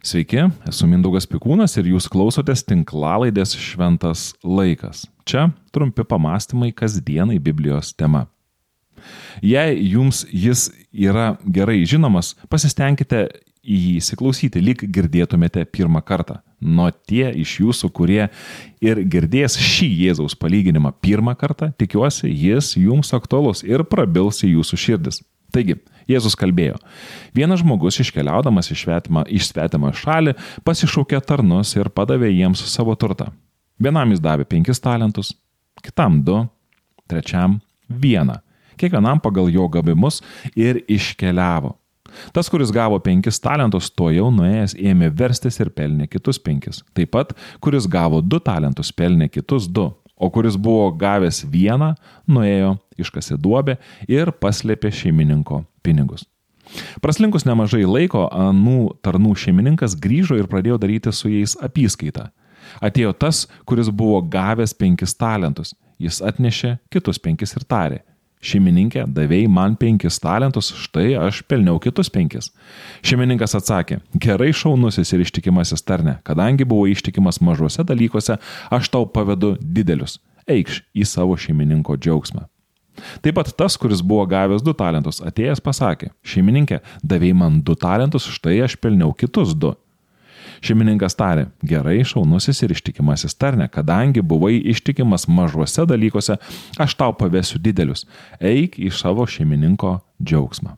Sveiki, esu Mindaugas Pikūnas ir jūs klausotės tinklalaidės Šventas laikas. Čia trumpi pamastymai kasdienai Biblijos tema. Jei jums jis yra gerai žinomas, pasistengkite į jį įsiklausyti, lyg girdėtumėte pirmą kartą. Nuo tie iš jūsų, kurie ir girdės šį Jėzaus palyginimą pirmą kartą, tikiuosi, jis jums aktualus ir prabils į jūsų širdis. Taigi, Jėzus kalbėjo. Vienas žmogus iškeliaudamas iš svetimą, šalį pasišaukė tarnus ir padavė jiems savo turtą. Vienam jis davė penkis talentus, kitam du, trečiam vieną, kiekvienam pagal jo gavimus ir iškeliavo. Tas, kuris gavo penkis talentus, to jau nuėjęs ėmė verstis ir pelnė kitus penkis. Taip pat, kuris gavo du talentus, pelnė kitus du o kuris buvo gavęs vieną, nuėjo, iškasė duobę ir paslėpė šeimininko pinigus. Praslinkus nemažai laiko, anų tarnų šeimininkas grįžo ir pradėjo daryti su jais apyskaitą. Atėjo tas, kuris buvo gavęs penkis talentus. Jis atnešė kitus penkis ir tarė. Šeimininkė, davėjai man penkis talentus, štai aš pelniau kitus penkis. Šeimininkas atsakė, gerai šaunusis ir ištikimasis tarne, kadangi buvo ištikimas mažuose dalykuose, aš tau pavedu didelius. Eikš į savo šeimininko džiaugsmą. Taip pat tas, kuris buvo gavęs du talentus, atėjęs pasakė, šeimininkė, davėjai man du talentus, štai aš pelniau kitus du. Šeimininkas tarė, gerai, šaunusis ir ištikimasis tarne, kadangi buvai ištikimas mažuose dalykuose, aš tau pavėsiu didelius, eik į savo šeimininko džiaugsmą.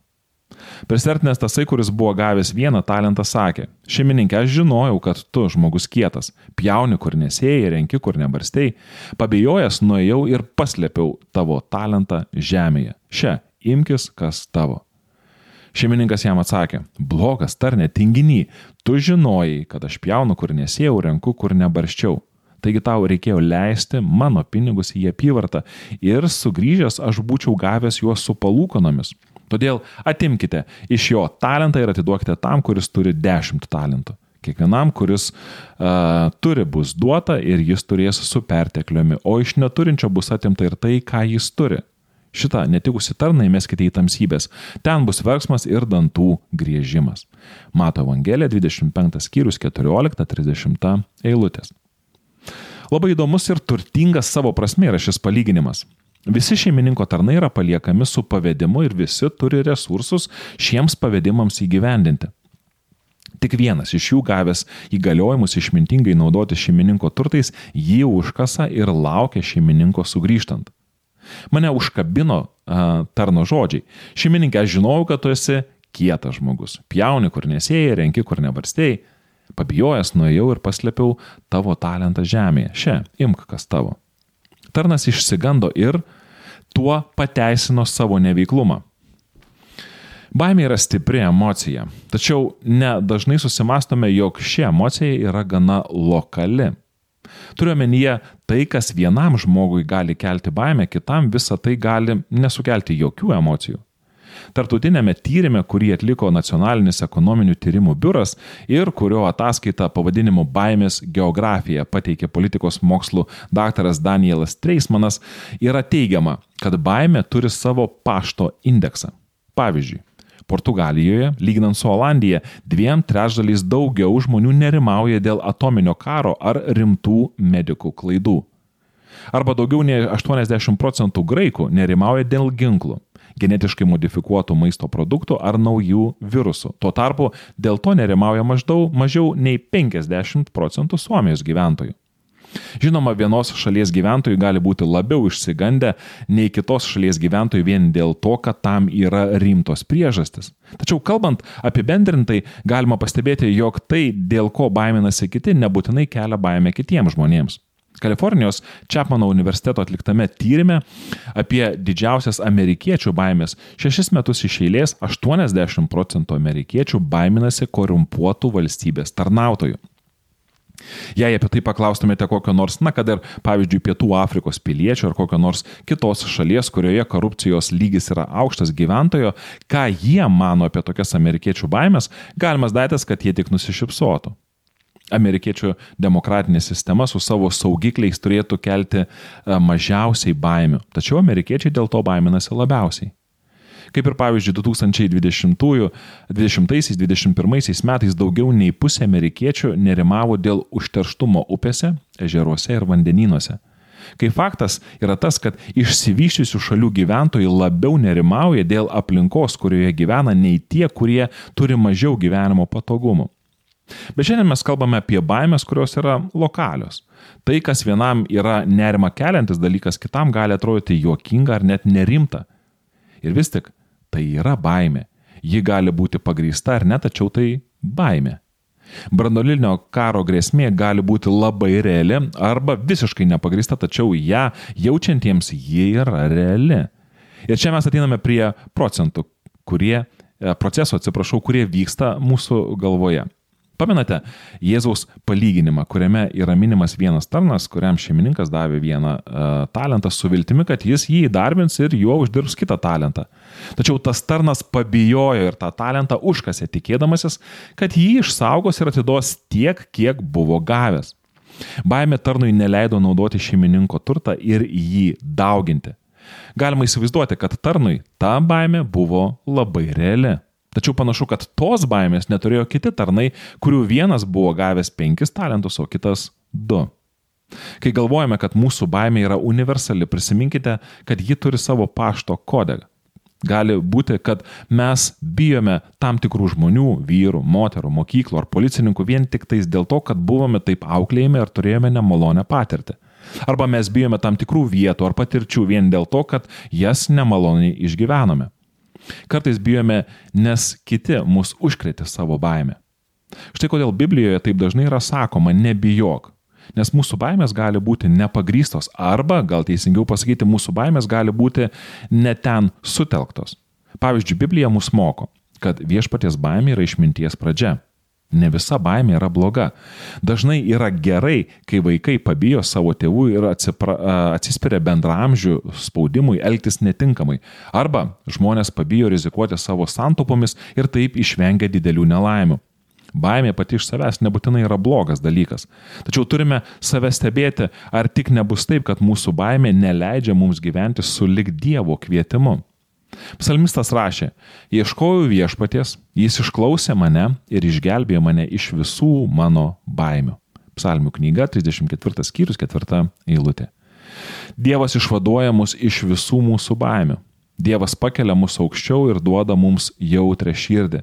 Prisertinės tasai, kuris buvo gavęs vieną talentą, sakė, šeimininkė, aš žinojau, kad tu žmogus kietas, pjauni kur nesėjai, renki kur nebarstei, pabijojęs nuėjau ir paslėpiau tavo talentą žemėje. Šia, imkis, kas tavo. Šeimininkas jam atsakė, blogas tarne, tinginy, tu žinojai, kad aš pjaunu, kur nesėjau, renku, kur nebarščiau. Taigi tau reikėjo leisti mano pinigus į apyvartą ir sugrįžęs aš būčiau gavęs juos su palūkonomis. Todėl atimkite iš jo talentą ir atiduokite tam, kuris turi 10 talentų. Kiekvienam, kuris uh, turi, bus duota ir jis turės su pertekliumi, o iš neturinčio bus atimta ir tai, ką jis turi. Šitą netikusi tarną įmeskite į tamsybės. Ten bus verksmas ir dantų griežimas. Mato Evangelija 25 skyrius 14-30 eilutės. Labai įdomus ir turtingas savo prasme yra šis palyginimas. Visi šeimininko tarnai yra paliekami su pavedimu ir visi turi resursus šiems pavedimams įgyvendinti. Tik vienas iš jų gavęs įgaliojimus išmintingai naudoti šeimininko turtais, jį užkasa ir laukia šeimininko sugrįžtant. Mane užkabino uh, tarno žodžiai. Šeimininkė, aš žinojau, kad tu esi kietas žmogus. Pjauni, kur nesėjai, renki, kur nevarstėjai. Pabijojęs nuėjau ir paslėpiau tavo talentą žemėje. Šia, imk kas tavo. Tarnas išsigando ir tuo pateisino savo neveiklumą. Baimė yra stipri emocija, tačiau ne dažnai susimastome, jog ši emocija yra gana lokali. Turiu omenyje, tai, kas vienam žmogui gali kelti baimę, kitam visą tai gali nesukelti jokių emocijų. Tartutinėme tyrimė, kurį atliko Nacionalinis ekonominių tyrimų biuras ir kurio ataskaita pavadinimu Baimės geografija pateikė politikos mokslų daktaras Danielas Treismanas, yra teigiama, kad baimė turi savo pašto indeksą. Pavyzdžiui, Portugalijoje, lyginant su Olandija, dviem trečdaliais daugiau žmonių nerimauja dėl atominio karo ar rimtų medikų klaidų. Arba daugiau nei 80 procentų graikų nerimauja dėl ginklų, genetiškai modifikuotų maisto produktų ar naujų virusų. Tuo tarpu dėl to nerimauja maždaug mažiau nei 50 procentų Suomijos gyventojų. Žinoma, vienos šalies gyventojai gali būti labiau išsigandę nei kitos šalies gyventojai vien dėl to, kad tam yra rimtos priežastis. Tačiau kalbant apibendrintai, galima pastebėti, jog tai, dėl ko baiminasi kiti, nebūtinai kelia baimę kitiems žmonėms. Kalifornijos Čapmano universiteto atliktame tyrimė apie didžiausias amerikiečių baimės šešis metus iš eilės 80 procentų amerikiečių baiminasi korumpuotų valstybės tarnautojų. Jei apie tai paklaustumėte kokio nors, na kad ir pavyzdžiui Pietų Afrikos piliečio ar kokio nors kitos šalies, kurioje korupcijos lygis yra aukštas gyventojo, ką jie mano apie tokias amerikiečių baimės, galimas daiktas, kad jie tik nusišypsotų. Amerikiečių demokratinė sistema su savo saugikliais turėtų kelti e, mažiausiai baimių, tačiau amerikiečiai dėl to baiminasi labiausiai. Kaip ir pavyzdžiui 2020-2021 metais daugiau nei pusė amerikiečių nerimavo dėl užterštumo upėse, ežeruose ir vandenynuose. Kai faktas yra tas, kad išsivyščiusių šalių gyventojai labiau nerimauja dėl aplinkos, kurioje gyvena, nei tie, kurie turi mažiau gyvenimo patogumų. Bet šiandien mes kalbame apie baimės, kurios yra lokalios. Tai, kas vienam yra nerima keliantis dalykas, kitam gali atrodyti juokinga ar net nerimta. Ir vis tik tai yra baimė. Ji gali būti pagrįsta ar ne, tačiau tai baimė. Brandolinio karo grėsmė gali būti labai reali arba visiškai nepagrįsta, tačiau ją jaučiantiems ji yra reali. Ir čia mes ateiname prie procentų, kurie, e, proceso, atsiprašau, kurie vyksta mūsų galvoje. Pamenate Jėzaus palyginimą, kuriame yra minimas vienas tarnas, kuriam šeimininkas davė vieną uh, talentą su viltimi, kad jis jį įdarbins ir juo uždirbs kitą talentą. Tačiau tas tarnas pabijojo ir tą talentą užkasė, tikėdamasis, kad jį išsaugos ir atiduos tiek, kiek buvo gavęs. Baimė tarnui neleido naudoti šeimininko turtą ir jį dauginti. Galima įsivaizduoti, kad tarnui ta baimė buvo labai reali. Tačiau panašu, kad tos baimės neturėjo kiti tarnai, kurių vienas buvo gavęs penkis talentus, o kitas du. Kai galvojame, kad mūsų baimė yra universali, prisiminkite, kad ji turi savo pašto kodeką. Gali būti, kad mes bijome tam tikrų žmonių, vyrų, moterų, mokyklų ar policininkų vien tik tais dėl to, kad buvome taip auklėjami ar turėjome nemalonę patirtį. Arba mes bijome tam tikrų vietų ar patirčių vien dėl to, kad jas nemaloniai išgyvenome. Kartais bijome, nes kiti mus užkrėtė savo baimę. Štai kodėl Biblijoje taip dažnai yra sakoma nebijok, nes mūsų baimės gali būti nepagrystos arba, gal teisingiau pasakyti, mūsų baimės gali būti neten sutelktos. Pavyzdžiui, Biblija mus moko, kad viešpaties baimė yra išminties pradžia. Ne visa baimė yra bloga. Dažnai yra gerai, kai vaikai pabijo savo tėvų ir atsipra, atsispiria bendramžių spaudimui elgtis netinkamai. Arba žmonės pabijo rizikuoti savo santopomis ir taip išvengia didelių nelaimių. Baimė pati iš savęs nebūtinai yra blogas dalykas. Tačiau turime save stebėti, ar tik nebus taip, kad mūsų baimė neleidžia mums gyventi su lik Dievo kvietimu. Psalmistas rašė, ieškojau viešpaties, jis išklausė mane ir išgelbėjo mane iš visų mano baimių. Psalmių knyga 34 skyrius 4 eilutė. Dievas išvaduoja mus iš visų mūsų baimių. Dievas pakelia mus aukščiau ir duoda mums jautrę širdį.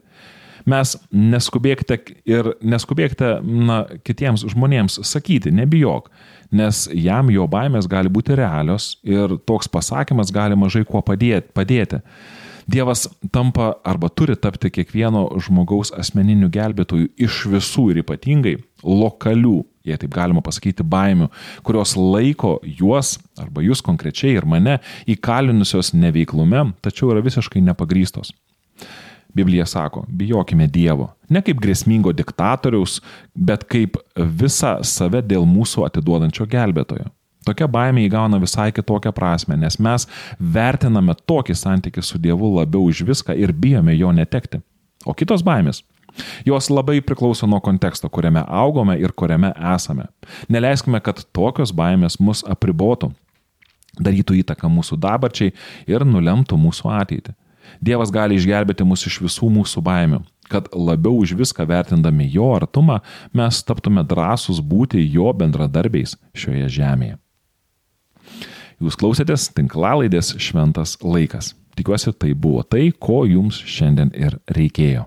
Mes neskubėkite ir neskubėkite na, kitiems žmonėms sakyti, nebijok, nes jam jo baimės gali būti realios ir toks pasakymas gali mažai kuo padėti. padėti. Dievas tampa arba turi tapti kiekvieno žmogaus asmeniniu gelbėtoju iš visų ir ypatingai lokalių, jei taip galima pasakyti, baimių, kurios laiko juos arba jūs konkrečiai ir mane įkalinusios neveiklume, tačiau yra visiškai nepagrystos. Biblija sako, bijokime Dievo. Ne kaip grėsmingo diktatoriaus, bet kaip visą save dėl mūsų atiduodančio gelbėtojo. Tokia baimė įgauna visai kitokią prasme, nes mes vertiname tokį santykį su Dievu labiau už viską ir bijome jo netekti. O kitos baimės Jos labai priklauso nuo konteksto, kuriame augome ir kuriame esame. Neleiskime, kad tokios baimės mus apribotų, darytų įtaką mūsų dabarčiai ir nulemtų mūsų ateitį. Dievas gali išgelbėti mus iš visų mūsų baimių, kad labiau už viską vertindami jo artumą mes taptume drąsūs būti jo bendradarbiais šioje žemėje. Jūs klausėtės tinklalaidės šventas laikas. Tikiuosi, tai buvo tai, ko jums šiandien ir reikėjo.